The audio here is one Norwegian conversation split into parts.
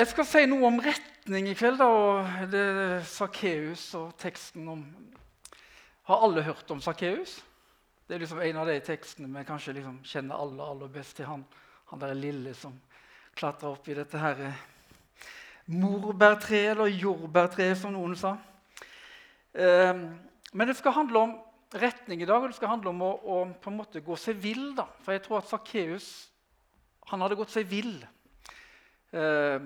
Jeg skal si noe om retning i kveld. da, og det er Sakkeus og teksten om Har alle hørt om Sakkeus? Det er liksom en av de tekstene vi kanskje liksom kjenner aller, aller best til. Han, han der lille som klatra opp i dette her eh, morbærtreet, eller jordbærtreet, som noen sa. Um, men det skal handle om retning i dag, og det skal handle om å, å på en måte gå seg vill. da. For jeg tror at Sakkeus hadde gått seg vill. Uh,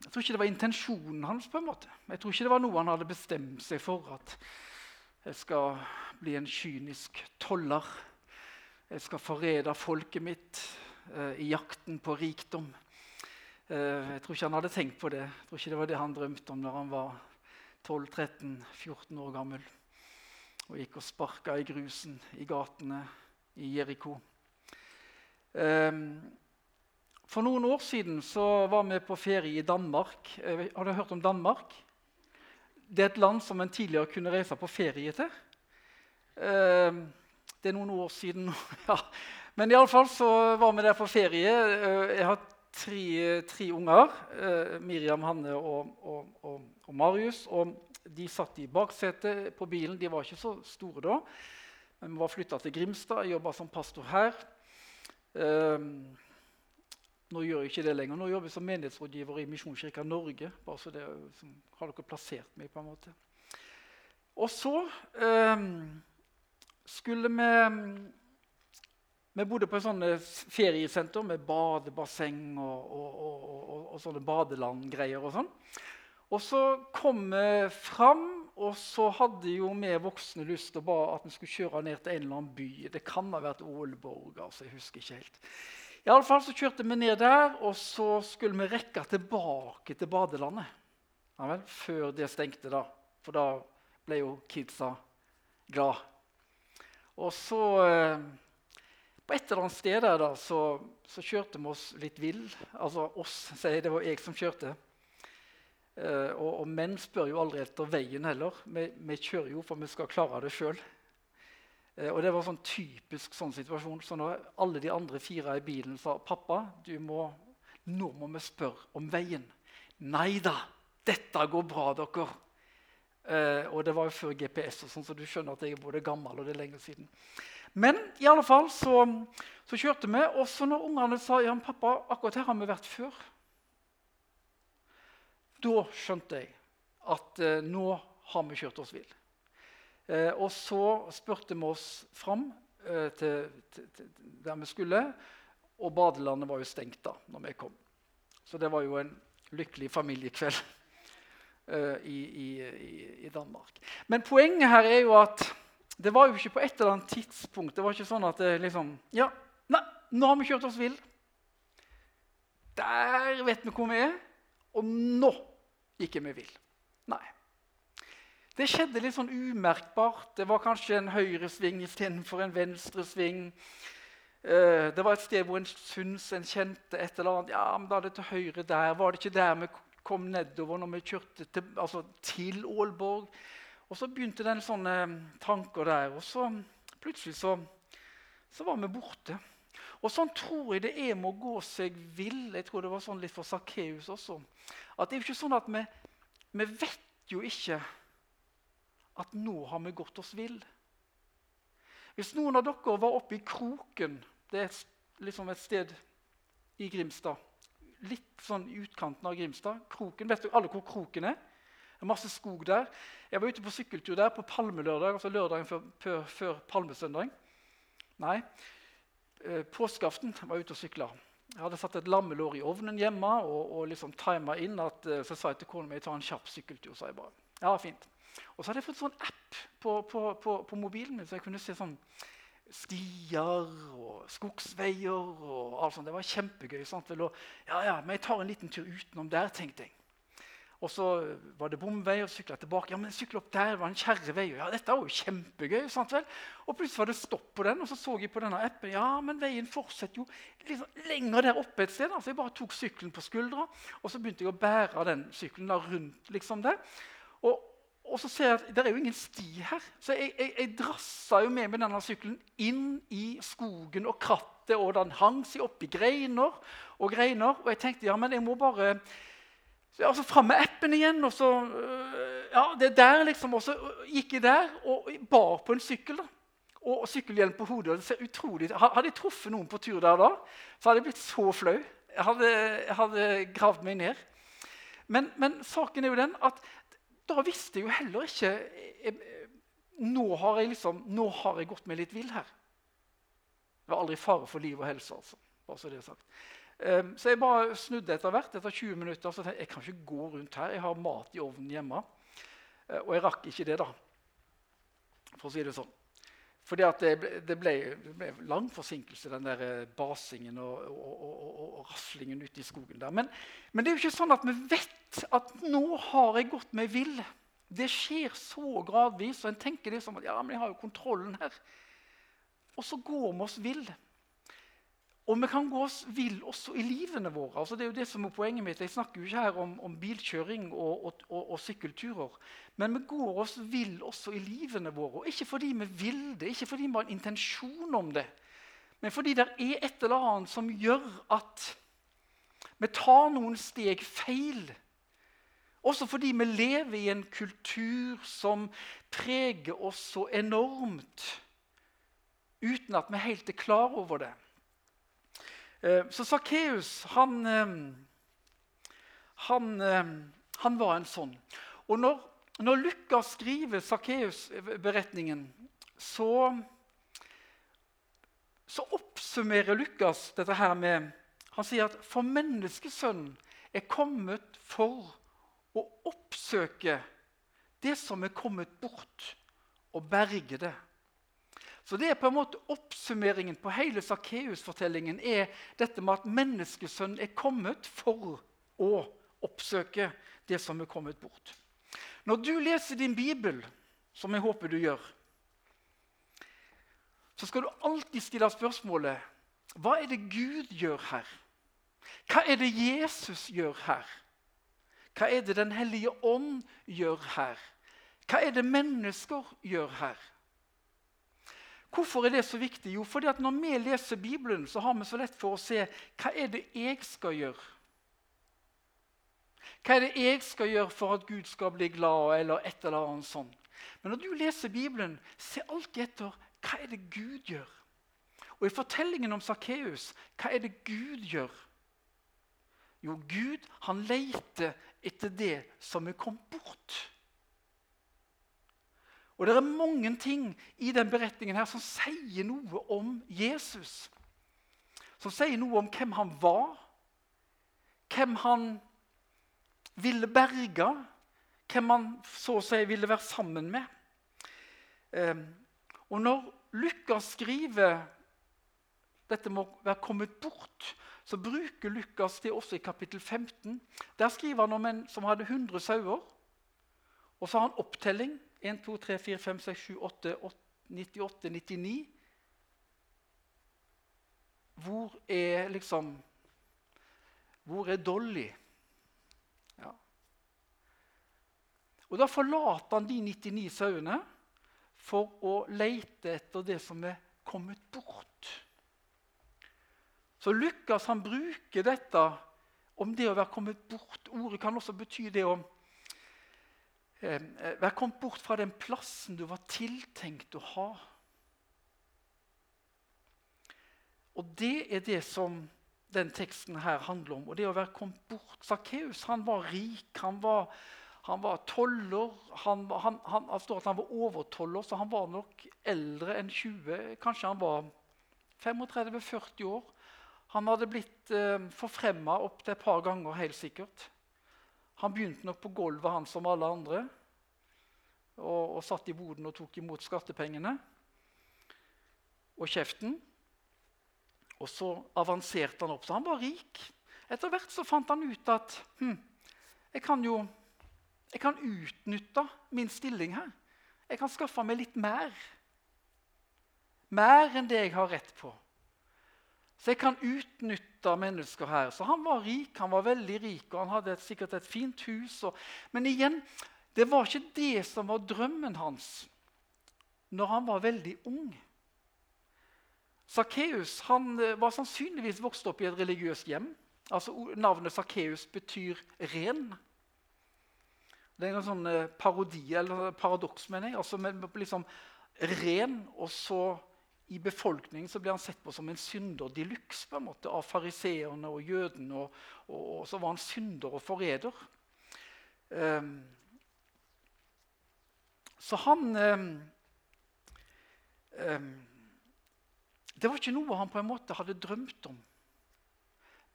jeg tror ikke det var intensjonen hans. på en måte. Jeg tror ikke det var noe han hadde bestemt seg for. at jeg skal bli en kynisk toller. Jeg skal forræde folket mitt uh, i jakten på rikdom. Uh, jeg tror ikke han hadde tenkt på det. Jeg tror ikke det var det han drømte om når han var 12-13-14 år gammel og gikk og sparka i grusen i gatene i Jeriko. Um, for noen år siden var vi på ferie i Danmark. Har du hørt om Danmark? det er et land som en tidligere kunne reise på ferie til. Uh, det er noen år siden. ja. Men iallfall så var vi der på ferie. Uh, jeg har tre, tre unger. Miriam, Hanne og, og, og, og, Marius. Og de satt i baksetet på bilen. De var ikke så store da. Men vi var flytta til Grimstad. Jeg jobba som pastor her. Nå gjør jeg ikke det lenger. Nå jobber jeg som menighetsrådgiver i Misjonskirka Norge. bare så det som, har dere plassert meg på en måte. Og så eh, skulle vi Vi bodde på et sånt feriesenter med badebasseng og, og, og, og sånne badelandgreier. Og sånn. Og så kom vi fram, og så hadde jo vi voksne lyst til at vi skulle kjøre ned til en eller annen by. Det kan ha vært Ålborg, altså, jeg husker ikke helt. I alle fall så kjørte vi ned der, og så skulle vi rekke tilbake til badelandet. Ja vel, før det stengte, da. For da ble jo kidsa glad. Og så eh, På et eller annet sted der da, så, så kjørte vi oss litt vill. Altså oss, sier jeg. Det var jeg som kjørte. Eh, og, og, menn spør jo aldri etter veien heller. Vi, vi kjører jo for vi skal klare det sjøl. Eh, og Det var sånn typisk sånn situasjon. Så når alle de andre fire i bilen sa pappa, må, nå må vi spørre om veien. Nei da, dette går bra, dere. Eh, og det var jo før GPS, og sånn, så du skjønner at jeg er både gammel og det er lenge siden. Men i alle fall så, så kjørte vi, og så når ungene sa ja, pappa, akkurat her har vi vært før, da skjønte jeg at eh, nå har vi kjørt oss vill. Eh, og så spurte vi oss fram eh, til, til, til, der vi skulle, og badelandet var jo stengt da når vi kom. Så det var jo en lykkelig familiekveld eh, i, i, i, Danmark. Men poenget her er jo at det var jo ikke på et eller annet tidspunkt Det var ikke sånn at det liksom Ja, nei, nå har vi kjørt oss vill. Der vet vi hvor vi er, og nå gikk vi vill. Nei. Det skjedde litt sånn umerkbart. Det var kanskje en høyresving istedenfor en venstresving. Uh, det var et sted hvor en syns en kjente et eller annet. Ja, men da er det til høyre der. Var det ikke der vi kom nedover når vi kjørte til, altså, til Aalborg? Og så begynte den sånne tanker der. Og så plutselig så, så var vi borte. Og sånn tror jeg det er med å gå seg vill. Jeg tror det var sånn litt for Sakkeus også. At det er jo ikke sånn at vi, vi vet jo ikke at nå har vi gått oss vill. Hvis noen av dere var oppe i Kroken Det er liksom et sted i Grimstad. Litt sånn i utkanten av Grimstad. Kroken, Vet du alle hvor Kroken er? Det er masse skog der. Jeg var ute på sykkeltur der på palmelørdag, altså lørdagen før, før, før palmesøndag. Nei, eh, påskeaften var jeg ute og sykla. Jeg hadde satt et lammelår i ovnen hjemme og, og liksom tima inn. at, eh, så sa jeg til kona mi ta en kjapp sykkeltur. sa jeg bare. Ja, fint. Og så hadde jeg fått sånn app på, på, på, på, mobilen min, så jeg kunne se sånn stier og skogsveier og alt sånt. Det var kjempegøy. Sant? ja, ja, men jeg tar en liten tur utenom der, tenkte jeg. Og så var det bomvei, og sykla tilbake. Ja, men sykla opp der var en kjerrevei. Ja, dette var jo kjempegøy. sant vel? Og plutselig var det stopp på den, og så så jeg på denne appen. Ja, men veien fortsetter jo liksom lenger der oppe et sted. Altså, jeg bare tok sykkelen på skuldra, og så begynte jeg å bære den sykkelen rundt liksom der. Og, og så ser jeg at det er jo ingen sti her. Så jeg, jeg, jeg drassa jo med meg denne sykkelen inn i skogen og krattet, og den hang seg oppi greiner og greiner. Og jeg tenkte ja, men jeg må bare altså Fram med appen igjen, og så øh, Ja, det der, liksom. Og så gikk jeg der og bar på en sykkel. da, Og sykkelhjelm på hodet. det ser utrolig Hadde jeg truffet noen på tur der da, så hadde jeg blitt så flau. Jeg hadde, jeg hadde gravd meg ned. Men, men, saken er jo den at da visste jo heller ikke jeg, nå, har jeg liksom, nå har jeg gått meg litt vill her. Det var aldri fare for liv og helse. altså. Bare så det er sagt. Um, så jeg bare snudde etter hvert. Etter 20 minutter så tenkte jeg jeg kan ikke gå rundt her. Jeg har mat i ovnen hjemme. Uh, og jeg rakk ikke det, da. For å si det sånn. Fordi det ble, det, ble, det, ble, lang forsinkelse, den der eh, basingen og, og, og, og raslingen ute i skogen der. Men, men, det er jo ikke sånn at vi vet at nå har jeg gått meg vill. Det skjer så gradvis, og en tenker det som at ja, men jeg har jo kontrollen her. Og så går vi oss vill. Og vi kan gå oss vill også i livene våre. Altså, det er jo det som er poenget mitt. Jeg snakker jo ikke her om, om bilkjøring og, og, og, og, sykkelturer. Men vi går oss vill også i livene våre. Og ikke fordi vi vil det, ikke fordi vi har en intensjon om det, men fordi det er et eller annet som gjør at vi tar noen steg feil. Også fordi vi lever i en kultur som preger oss så enormt uten at vi helt er klar over det. Eh, så Sakkeus, han, eh, han, eh, han, var en sånn. Og når, når Lukas skriver Sakkeus-beretningen, så, så oppsummerer Lukas dette her med Han sier at for menneskesønnen er kommet for å oppsøke det som er kommet bort, og berge det. Så det er på en måte Oppsummeringen på hele Sakkeus-fortellingen er dette med at menneskesønnen er kommet for å oppsøke det som er kommet bort. Når du leser din bibel, som jeg håper du gjør, så skal du alltid stille spørsmålet hva er det Gud gjør her? Hva er det Jesus gjør her? Hva er det Den hellige ånd gjør her? Hva er det mennesker gjør her? Hvorfor er det så viktig? Jo, fordi at når vi leser Bibelen, så har vi så lett for å se hva er det jeg skal gjøre. Hva er det jeg skal gjøre for at Gud skal bli glad? eller et eller annet sånt. Men når du leser Bibelen, se alltid etter hva er det Gud gjør. Og i fortellingen om Sakkeus, hva er det Gud gjør? Jo, Gud han leter etter det som er kommet bort. Og Det er mange ting i den beretningen her som sier noe om Jesus. Som sier noe om hvem han var, hvem han ville berge, hvem han så å si ville være sammen med. Ehm, og når Lukas skriver dette må være kommet bort, så bruker Lukas det også i kapittel 15. Der skriver han om en som hadde 100 sauer. Og så har han opptelling 1, 2, 3, 4, 5, 6, 7, 8, 8 98, 99 Hvor er liksom Hvor er Dolly? Ja. Og Da forlater han de 99 sauene for å lete etter det som er kommet bort. Så Lukas han bruker dette om det å være kommet bort. Ordet kan også bety det om vær kommet bort fra den plassen du var tiltenkt å ha. Og Det er det som den teksten her handler om. og det å være kommet bort. Sakkeus var rik, han var, han var toller. Han, han, han, han, står at han var overtoller, så han var nok eldre enn 20. Kanskje han var 35-40 år. Han hadde blitt eh, forfremma opptil et par ganger, helt sikkert. Han begynte nok på gulvet, han som alle andre, og, og satt i boden og tok imot skattepengene og kjeften. Og så avanserte han opp, så han var rik. Etter hvert så fant han ut at hm, jeg kan jo jeg kan utnytte min stilling her. Jeg kan skaffe meg litt mer. Mer enn det jeg har rett på. Så jeg kan utnytte mennesker her. Så han var rik, han var veldig rik, og han hadde et, sikkert et fint hus. Og, men igjen, det var ikke det som var drømmen hans når han var veldig ung. Sakkeus eh, var sannsynligvis vokst opp i et religiøst hjem. Altså, navnet Sakkeus betyr ren. Det er en sånn parodi, eller paradoks, mener jeg. Altså liksom ren, og så i befolkningen så ble han sett på som en synder de luxe av fariseerne og jødene. Og, og, og, så var han synder og forræder. Um, så han um, um, Det var ikke noe han på en måte hadde drømt om.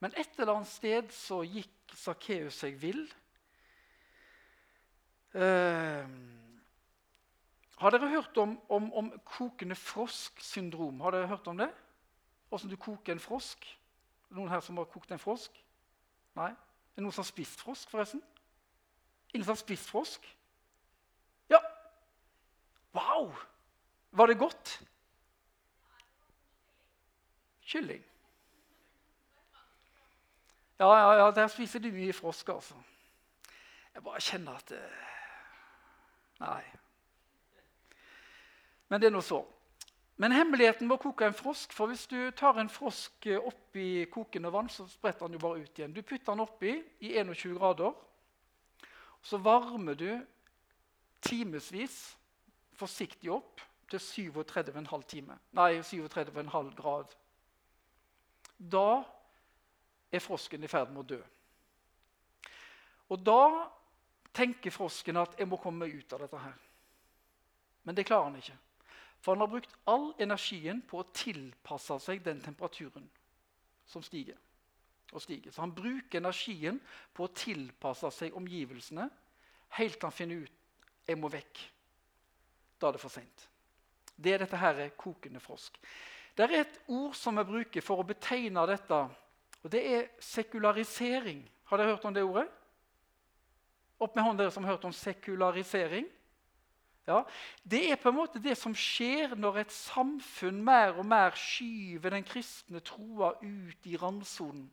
Men et eller annet sted så gikk Sakkeus seg vill. Uh, har dere hørt om, om, om kokende frosk-syndrom? Har dere hørt om det? Åssen du koker en frosk? Noen her som har kokt en frosk? Nei? Er det noen som har spist frosk, forresten? Ingen som har spist frosk? Ja. Wow! Var det godt? Kylling. Ja, ja, ja, der spiser du mye frosk, altså. Jeg bare kjenner at uh, Nei. Men det er nå så. Men hemmeligheten med å koke en frosk For hvis du tar en frosk oppi kokende vann, så spretter den jo bare ut igjen. Du putter den oppi i 21 grader. Så varmer du timevis forsiktig opp til 37,5 time. Nei, 37,5 grad. Da er frosken i ferd med å dø. Og da tenker frosken at 'jeg må komme meg ut av dette her'. Men det klarer han ikke. For han har brukt all energien på å tilpasse seg den temperaturen som stiger. og stiger. Så han bruker energien på å tilpasse seg omgivelsene helt til han finner ut jeg må vekk. Da er det for seint. Det er dette her kokende frosk. Det er et ord som vi bruker for å betegne dette, og det er sekularisering. Har dere hørt om det ordet? Opp med hånden dere som har hørt om sekularisering. Ja, det er på en måte det som skjer når et samfunn mer og mer skyver den kristne troa ut i randsonen.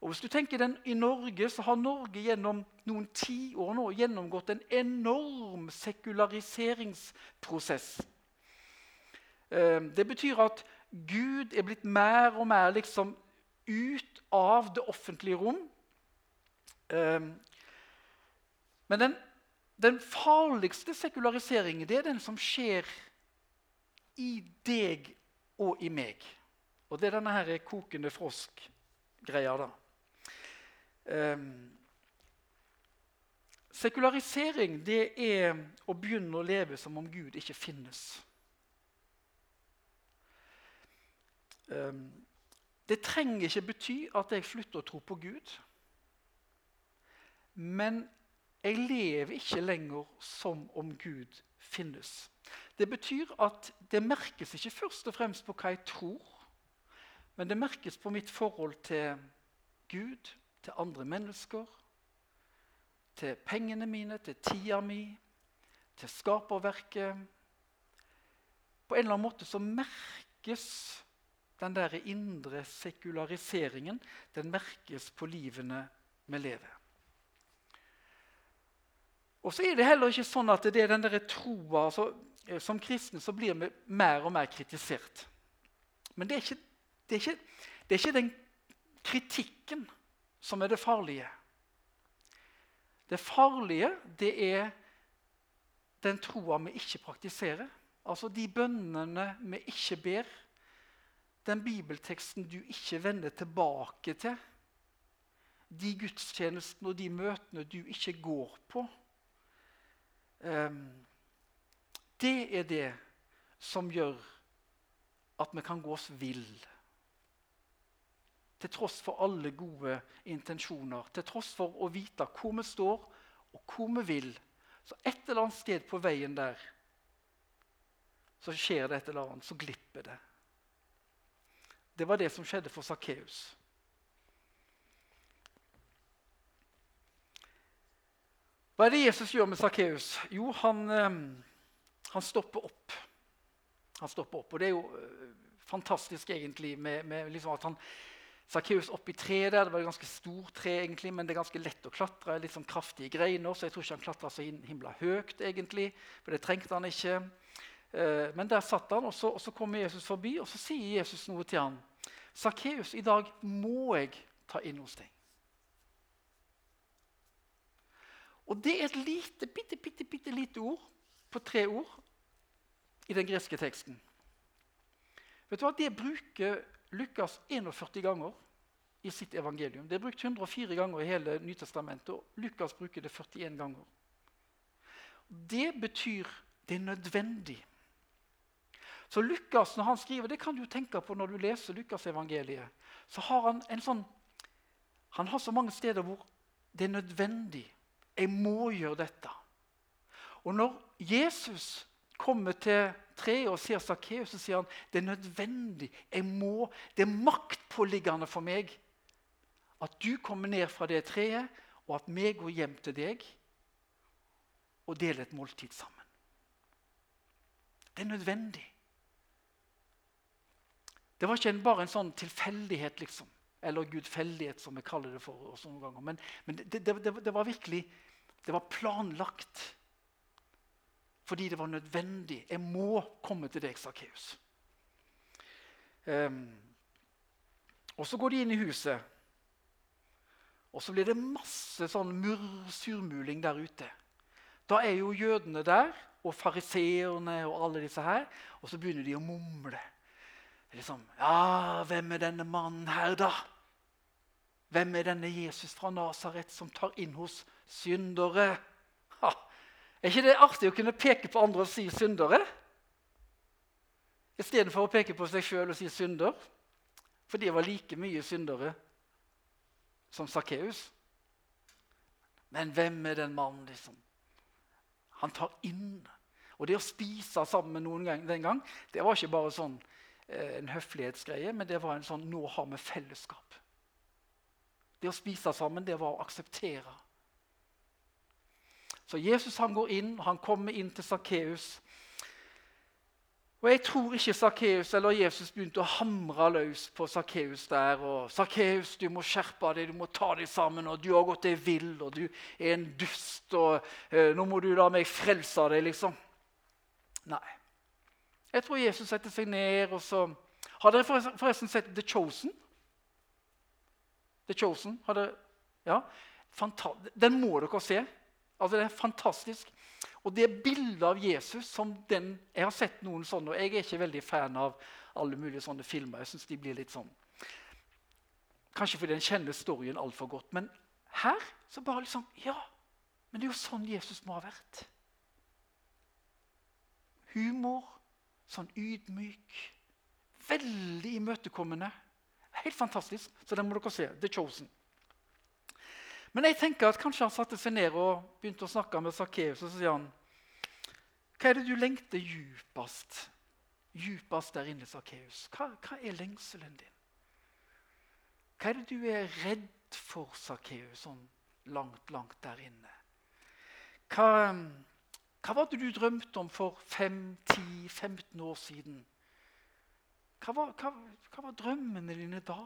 Og hvis du tenker den I Norge så har Norge gjennom noen tiår nå gjennomgått en enorm sekulariseringsprosess. Eh, det betyr at Gud er blitt mer og mer liksom ut av det offentlige rom. Eh, men den den farligste sekulariseringen det er den som skjer i deg og i meg. Og det er denne her kokende frosk-greia. da. Um, sekularisering det er å begynne å leve som om Gud ikke finnes. Um, det trenger ikke bety at jeg slutter å tro på Gud. Men jeg lever ikke lenger som om Gud finnes. Det betyr at det merkes ikke først og fremst på hva jeg tror, men det merkes på mitt forhold til Gud, til andre mennesker, til pengene mine, til tida mi, til skaperverket. På en eller annen måte så merkes den der indre sekulariseringen den merkes på livene vi lever. Og så er det heller ikke sånn at det er den der troa altså, eh, Som kristne så blir vi mer og mer kritisert. Men det er, ikke, det, er ikke, det er ikke den kritikken som er det farlige. Det farlige det er den troa vi ikke praktiserer. Altså de bønnene vi ikke ber. Den bibelteksten du ikke vender tilbake til. De gudstjenestene og de møtene du ikke går på. Ehm, det er det som gjør at vi kan gå oss vill. Til tross for alle gode intensjoner, til tross for å vite hvor vi står og hvor vi vil. Så et eller annet sted på veien der så skjer det et eller annet, så glipper det. Det var det som skjedde for Sakkeus. Hva er det Jesus gjør med Sakkeus? Jo, han, eh, han, stopper opp. Han stopper opp, og Det er jo eh, fantastisk egentlig med, med liksom at han Sakkeus opp i treet der. Det var et ganske stort tre, egentlig, men det er ganske lett å klatre. litt sånn kraftige greiner, så jeg tror ikke han klatra så himla høyt, egentlig, for det trengte han ikke. Eh, men der satt han, og så, og så kommer Jesus forbi, og så sier Jesus noe til han. Sakkeus, i dag må jeg ta inn hos deg. Og det er et lite, bitte, bitte, bitte lite ord på tre ord i den greske teksten. Vet du hva? Det bruker Lukas 41 ganger i sitt evangelium. Det er brukt 104 ganger i hele Nytestamentet, og Lukas bruker det 41 ganger. Det betyr det er nødvendig. Så Lukas, når han skriver, Det kan du tenke på når du leser Lukasevangeliet. så har Han en sånn, han har så mange steder hvor det er nødvendig. Jeg må gjøre dette. Og når Jesus kommer til treet og ser Sakkeus, så sier han det er nødvendig. Jeg må, Det er maktpåliggende for meg at du kommer ned fra det treet, og at vi går hjem til deg og deler et måltid sammen. Det er nødvendig. Det var ikke bare en sånn tilfeldighet, liksom. Eller gudfeldighet, som vi kaller det for. oss noen ganger. Men, men det, det, det, var virkelig det var planlagt. Fordi det var nødvendig. Jeg må komme til deg, Sakkeus. Um, og så går de inn i huset, og så blir det masse sånn surmuling der ute. Da er jo jødene der, og fariseerne og alle disse her, og så begynner de å mumle. Liksom, ja, hvem er denne mannen her, da? Hvem er denne Jesus fra Nasaret som tar inn hos syndere? Ha, er ikke det artig å kunne peke på andre og si syndere? Istedenfor å peke på seg sjøl og si synder. For de var like mye syndere som Sakkeus. Men hvem er den mannen, liksom? Han tar inn. Og det å spise sammen med noen gang, den gang, det var ikke bare sånn en høflighetsgreie, men det var en sånn Nå har vi fellesskap. Det å spise sammen, det var å akseptere. Så Jesus han går inn, han kommer inn til Sakkeus. Og Jeg tror ikke Sakkeus eller Jesus begynte å hamre løs på Sakkeus der. og 'Sakkeus, du må skjerpe deg, du må ta deg sammen, og du har gått deg vill, og du er en dust, og uh, nå må du la meg frelse deg', liksom. Nei. Jeg tror Jesus setter seg ned, og så Har dere forresten sett The Chosen? The Chosen? Har dere, ja? Den må dere se. Altså, det er fantastisk. Og det bildet av Jesus som den Jeg har sett noen sånne, og jeg er ikke veldig fan av alle mulige sånne filmer. Jeg synes de blir litt sånn Kanskje fordi en kjenner storyen altfor godt. Men her så bare liksom Ja, men det er jo sånn Jesus må ha vært. Humor, sånn ydmyk, veldig imøtekommende. Helt fantastisk. Så den må dere se. The Chosen. Men jeg tenker at kanskje han satte seg ned og begynte å snakke med Sakkeus. Og så sier han, 'Hva er det du lengter djupest?' Djupest der inne, Sakkeus. Hva, hva er lengselen din? Hva er det du er redd for, Sakkeus, sånn langt, langt der inne? Hva, hva var det du drømte om for 5-10-15 år siden? Hva var, hva, hva var drømmene dine da?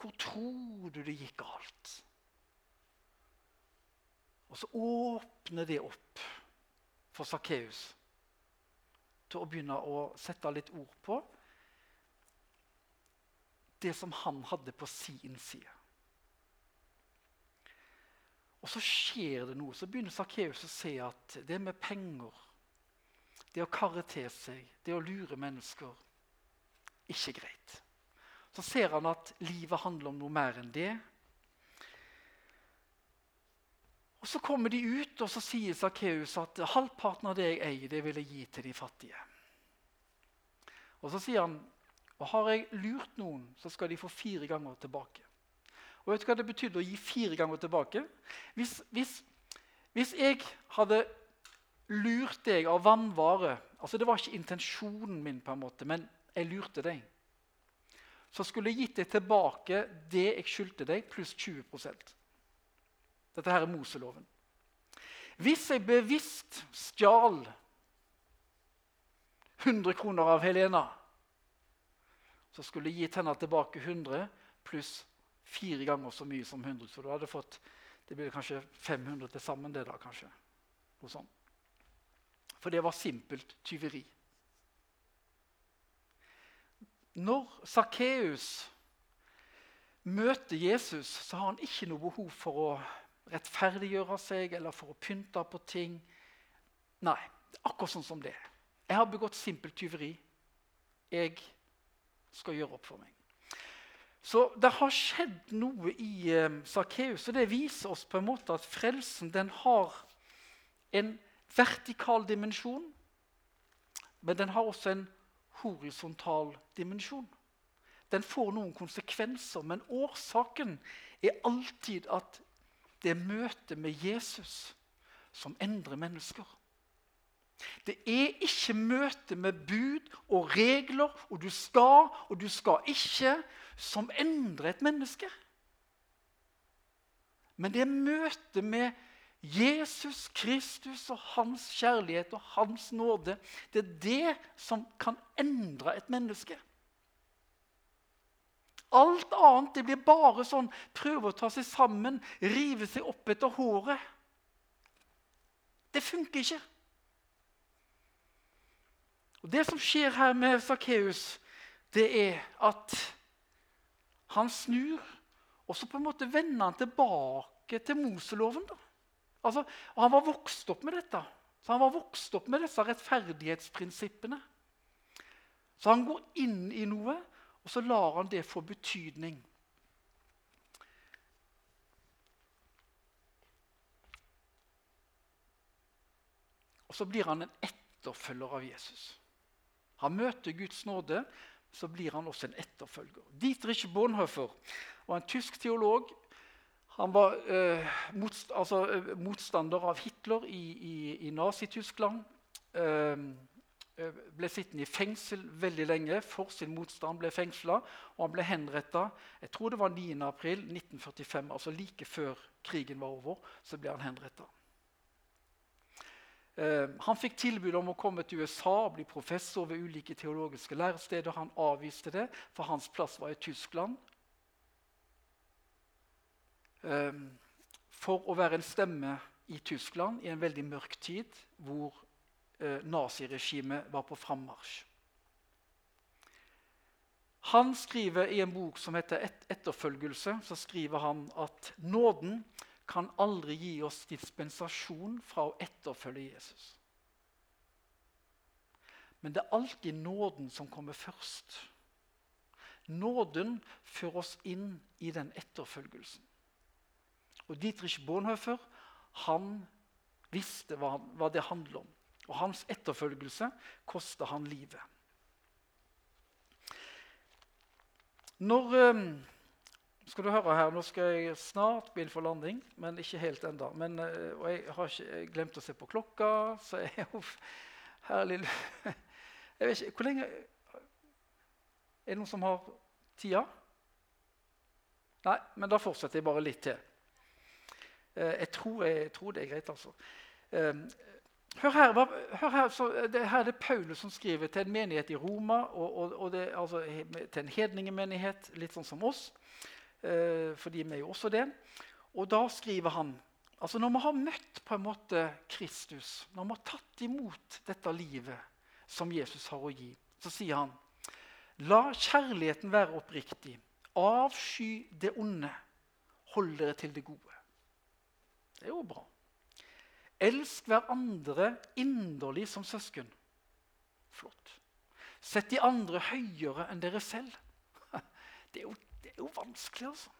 Hvor tror du det gikk galt? Og så åpner det opp for Sakkeus til å begynne å sette litt ord på det som han hadde på sin side. Og så skjer det noe. Så begynner Sakkeus å se at det med penger, det å karre til seg, det å lure mennesker ikke greit. Så ser han at livet handler om noe mer enn det. Og Så kommer de ut, og så sier Sakkeus at halvparten av det jeg eier, det vil jeg gi til de fattige. Og Så sier han og har jeg lurt noen, så skal de få fire ganger tilbake. Og Vet du hva det betydde å gi fire ganger tilbake? Hvis, hvis, hvis jeg hadde lurt deg av vannvare altså Det var ikke intensjonen min, på en måte, men jeg lurte deg. Så skulle jeg gitt deg tilbake det jeg skyldte deg, pluss 20% dette her er Moseloven. Hvis jeg bevisst stjal 100 kroner av Helena, så skulle jeg gitt henne tilbake 100 pluss fire ganger så mye som 100. Så du hadde fått det ble kanskje 500 til sammen. det da, kanskje. Noe sånt. For det var simpelt tyveri. Når Sakkeus møter Jesus, så har han ikke noe behov for å rettferdiggjøre seg eller for å pynte på ting. Nei, akkurat sånn som det. Jeg har begått simpelt tyveri. Jeg skal gjøre opp for meg. Så det har skjedd noe i eh, Sakkeus, og det viser oss på en måte at frelsen den har en vertikal dimensjon, men den har også en horisontal dimensjon. Den får noen konsekvenser, men årsaken er alltid at det er møtet med Jesus som endrer mennesker. Det er ikke møte med bud og regler og du skal og du skal ikke som endrer et menneske. Men det møtet med Jesus Kristus og hans kjærlighet og hans nåde. Det er det som kan endre et menneske. Alt annet det blir bare sånn prøve å ta seg sammen, rive seg opp etter håret. Det funker ikke. Og Det som skjer her med Sakkeus, det er at han snur, og så på en måte vender han tilbake til Moseloven. da. Altså, Han var vokst opp med dette. Så Han var vokst opp med disse rettferdighetsprinsippene. Så han går inn i noe, og så lar han det få betydning. Og så blir han en etterfølger av Jesus. Han møter Guds nåde, så blir han også en etterfølger. Dietrich Bonhoeffer var en tysk teolog. Han var eh, motst altså, eh, motstander av Hitler i, i, i Nazi-Tyskland. Eh, eh, ble sittende i fengsel veldig lenge for sin motstand. ble fengsla, og Han ble henretta jeg tror det var 9.4.1945, altså like før krigen var over. så ble han henrettet. Eh, han fikk tilbud om å komme til USA og bli professor ved ulike teologiske læresteder. Han avviste det, for hans plass var i Tyskland. Eh, for å være en stemme i Tyskland i en veldig mørk tid, hvor eh, naziregimet var på frammarsj. Han skriver I en bok som heter Et 'Etterfølgelse', så skriver han at nåden kan aldri gi oss dispensasjon fra å etterfølge Jesus. Men det er alltid nåden som kommer først. Nåden fører oss inn i den etterfølgelsen. Og Dietrich Bonhoeffer han visste hva, hva det handler om. Og hans etterfølgelse kosta han livet. Når... Um, skal du høre her, Nå skal jeg snart begynne for landing, men ikke helt ennå. Eh, og jeg har ikke glemt å se på klokka, så jeg jo herlig Jeg vet ikke, Hvor lenge Er det noen som har tida? Nei, men da fortsetter jeg bare litt til. Eh, jeg tror, jeg tror det er greit, altså. Eh, hør her, hør her, det, her er det Paulus som skriver til en menighet i Roma, og, og, og det, altså, til en hedningemenighet, litt sånn som oss. Eh, for de er jo også det. Og da skriver han altså Når vi har møtt på en måte Kristus, når vi har tatt imot dette livet som Jesus har å gi, så sier han La kjærligheten være oppriktig. Avsky det onde. Hold dere til det gode. Det er jo bra. Elsk hverandre inderlig som søsken. Flott. Sett de andre høyere enn dere selv. Det er jo det er jo vanskelig, altså.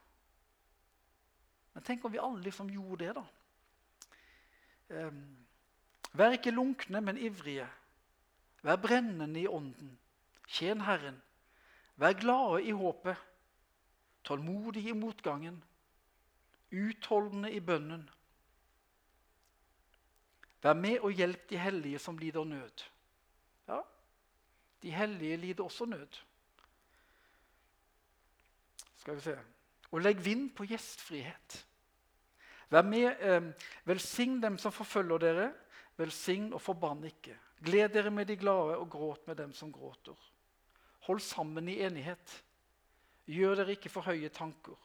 Men tenk om vi alle liksom gjorde det, da. Um, vær ikke lunkne, men ivrige. Vær brennende i ånden. Tjen Herren. Vær glade i håpet. Tålmodige i motgangen. Utholdende i bønnen. Vær med og hjelp de hellige som lider nød. Ja, de hellige lider også nød. Skal vi se. Og legg vind på gjestfrihet. Vær med, eh, Velsign dem som forfølger dere. Velsign og forbann ikke. Gled dere med de glade og gråt med dem som gråter. Hold sammen i enighet. Gjør dere ikke for høye tanker,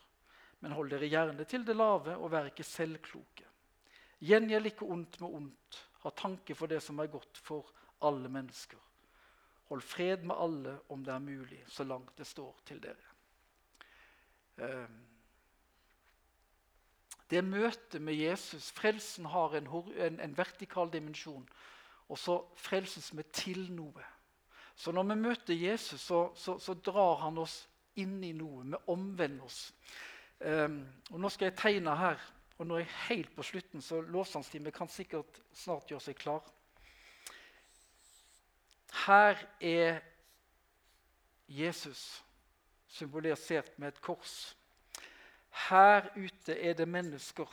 men hold dere gjerne til det lave, og vær ikke selvkloke. Gjengjeld ikke ondt med ondt. Ha tanke for det som er godt for alle mennesker. Hold fred med alle om det er mulig, så langt det står til dere. Ehm, Det møtet med Jesus Frelsen har en, en, en vertikal dimensjon. Og så frelses vi til noe. Så når vi møter Jesus, så, så, så drar han oss inn i noe. Vi omvender oss. Um, og Nå skal jeg tegne her. Og jeg er helt på slutten, så lovsangstimen kan sikkert snart gjøre seg klar. Her er Jesus symbolisert med et kors. Her ute er det mennesker.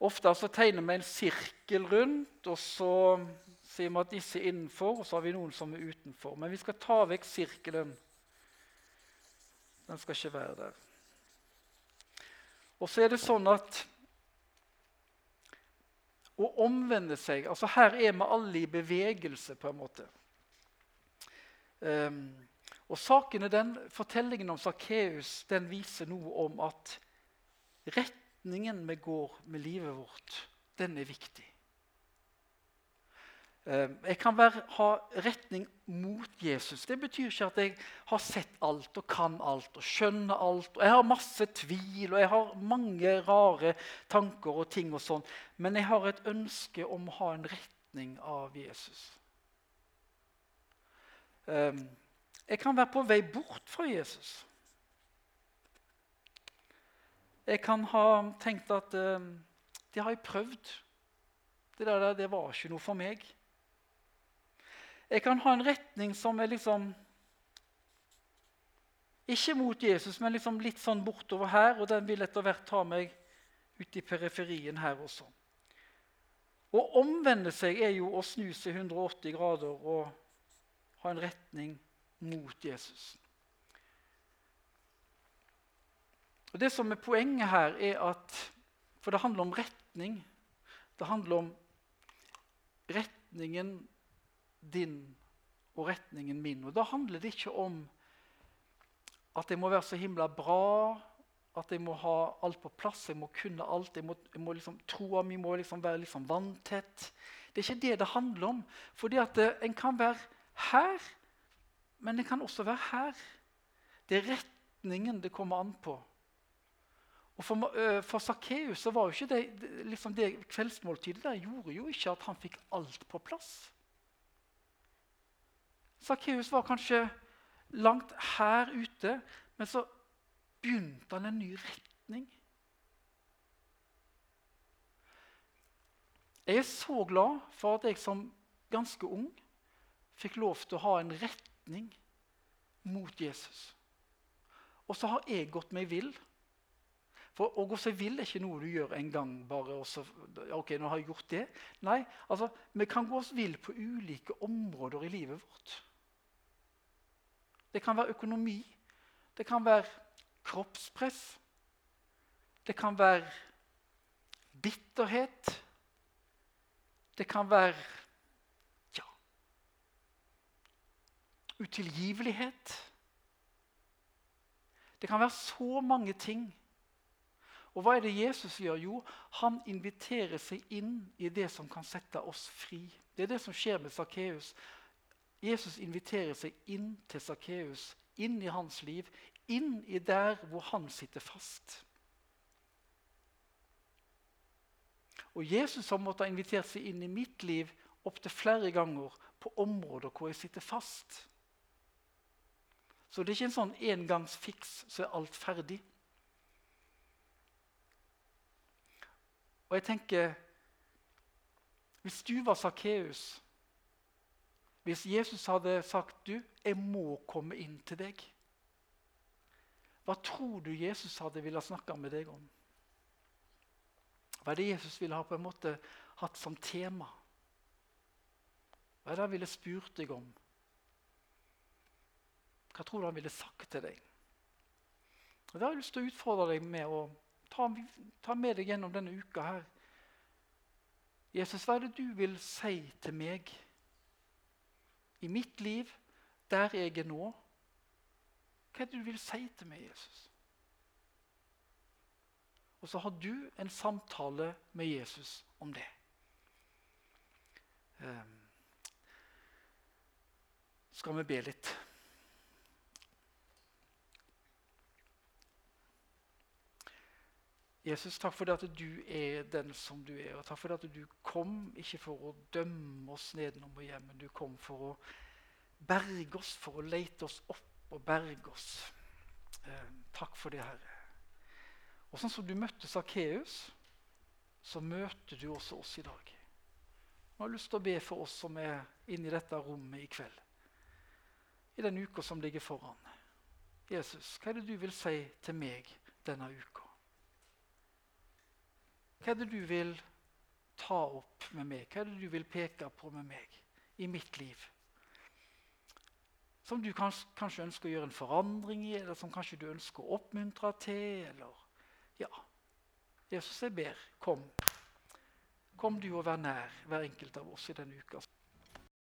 Ofte så tegner vi en sirkel rundt, og så sier vi at disse er innenfor, og så har vi noen som er utenfor. Men vi skal ta vekk sirkelen. Den skal ikke være der. Og så er det sånn at å omvende seg altså Her er vi alle i bevegelse, på en måte. Um, og saken er den, Fortellingen om Sakkeus viser noe om at retningen vi går med livet vårt, den er viktig. Ehm, jeg kan være, ha retning mot Jesus. Det betyr ikke at jeg har sett alt og kan alt og skjønner alt. og Jeg har masse tvil og jeg har mange rare tanker og ting. og sånn, Men jeg har et ønske om å ha en retning av Jesus. Ehm, jeg kan være på vei bort fra Jesus. Jeg kan ha tenkt at ehm, det har jeg prøvd. Det der det var ikke noe for meg. Jeg kan ha en retning som er liksom Ikke mot Jesus, men liksom litt sånn bortover her, og den vil etter hvert ta meg ut i periferien her også. Å omvende seg er jo å snu seg 180 grader og ha en retning mot Jesus. Og Det som er poenget her, er at For det handler om retning. Det handler om retningen din og retningen min. Og Da handler det ikke om at jeg må være så himla bra, at jeg må ha alt på plass, jeg må kunne alt. jeg må, jeg må liksom, Troa mi må liksom være liksom vanntett. Det er ikke det det handler om. Fordi at En kan være her, men en kan også være her. Det er retningen det kommer an på. Og For, uh, for Sakkeus var jo ikke det, liksom det kveldsmåltidet der gjorde jo ikke at han fikk alt på plass. Sakkeus var kanskje langt her ute, men så begynte han en ny retning. Jeg er så glad for at jeg som ganske ung fikk lov til å ha en retning mot Jesus. Og så har jeg gått meg vill. For Å gå seg vill er ikke noe du gjør en gang. bare og så, ok, nå har jeg gjort det. Nei, altså, Vi kan gå oss vill på ulike områder i livet vårt. Det kan være økonomi. Det kan være kroppspress. Det kan være bitterhet. Det kan være ja, utilgivelighet. Det kan være så mange ting. Og hva er det Jesus gjør? Jo, han inviterer seg inn i det som kan sette oss fri. Det er det som skjer med Sakkeus. Jesus inviterer seg inn til Sakkeus, inn i hans liv, inn i der hvor han sitter fast. Og Jesus har måttet ha invitert seg inn i mitt liv opptil flere ganger på områder hvor jeg sitter fast. Så det er ikke en sånn engangsfiks, så er alt ferdig. Og jeg tenker Hvis du var Sakkeus hvis Jesus hadde sagt du, 'Jeg må komme inn til deg', hva tror du Jesus hadde ville snakke med deg om? Hva er det Jesus ville ha på en måte hatt som tema? Hva er det han ville spurt deg om? Hva tror du han ville sagt til deg? Og Det har jeg lyst til å utfordre deg med å ta, ta med deg gjennom denne uka. her. Jesus, hva er det du vil si til meg? I mitt liv, der jeg er nå. Hva er det du vil si til meg, Jesus? Og så har du en samtale med Jesus om det. Um, skal vi be litt? Jesus, takk for det at du er den som du er. Og takk for det at du kom ikke for å dømme oss nedenom og hjem, men du kom for å berge oss, for å lete oss opp og berge oss. Eh, takk for det, Herre. Og sånn som du møtte Sakkeus, så møter du også oss i dag. Jeg har lyst til å be for oss som er inne i dette rommet i kveld. I den uka som ligger foran. Jesus, hva er det du vil si til meg denne uka? Hva er det du vil ta opp med meg? Hva er det du vil peke på med meg i mitt liv? Som du kanskje, kanskje ønsker å gjøre en forandring i, eller som kanskje du ønsker å oppmuntre til? eller ja, Jesus, jeg ber, kom. Kom du og vær nær hver enkelt av oss i denne uka.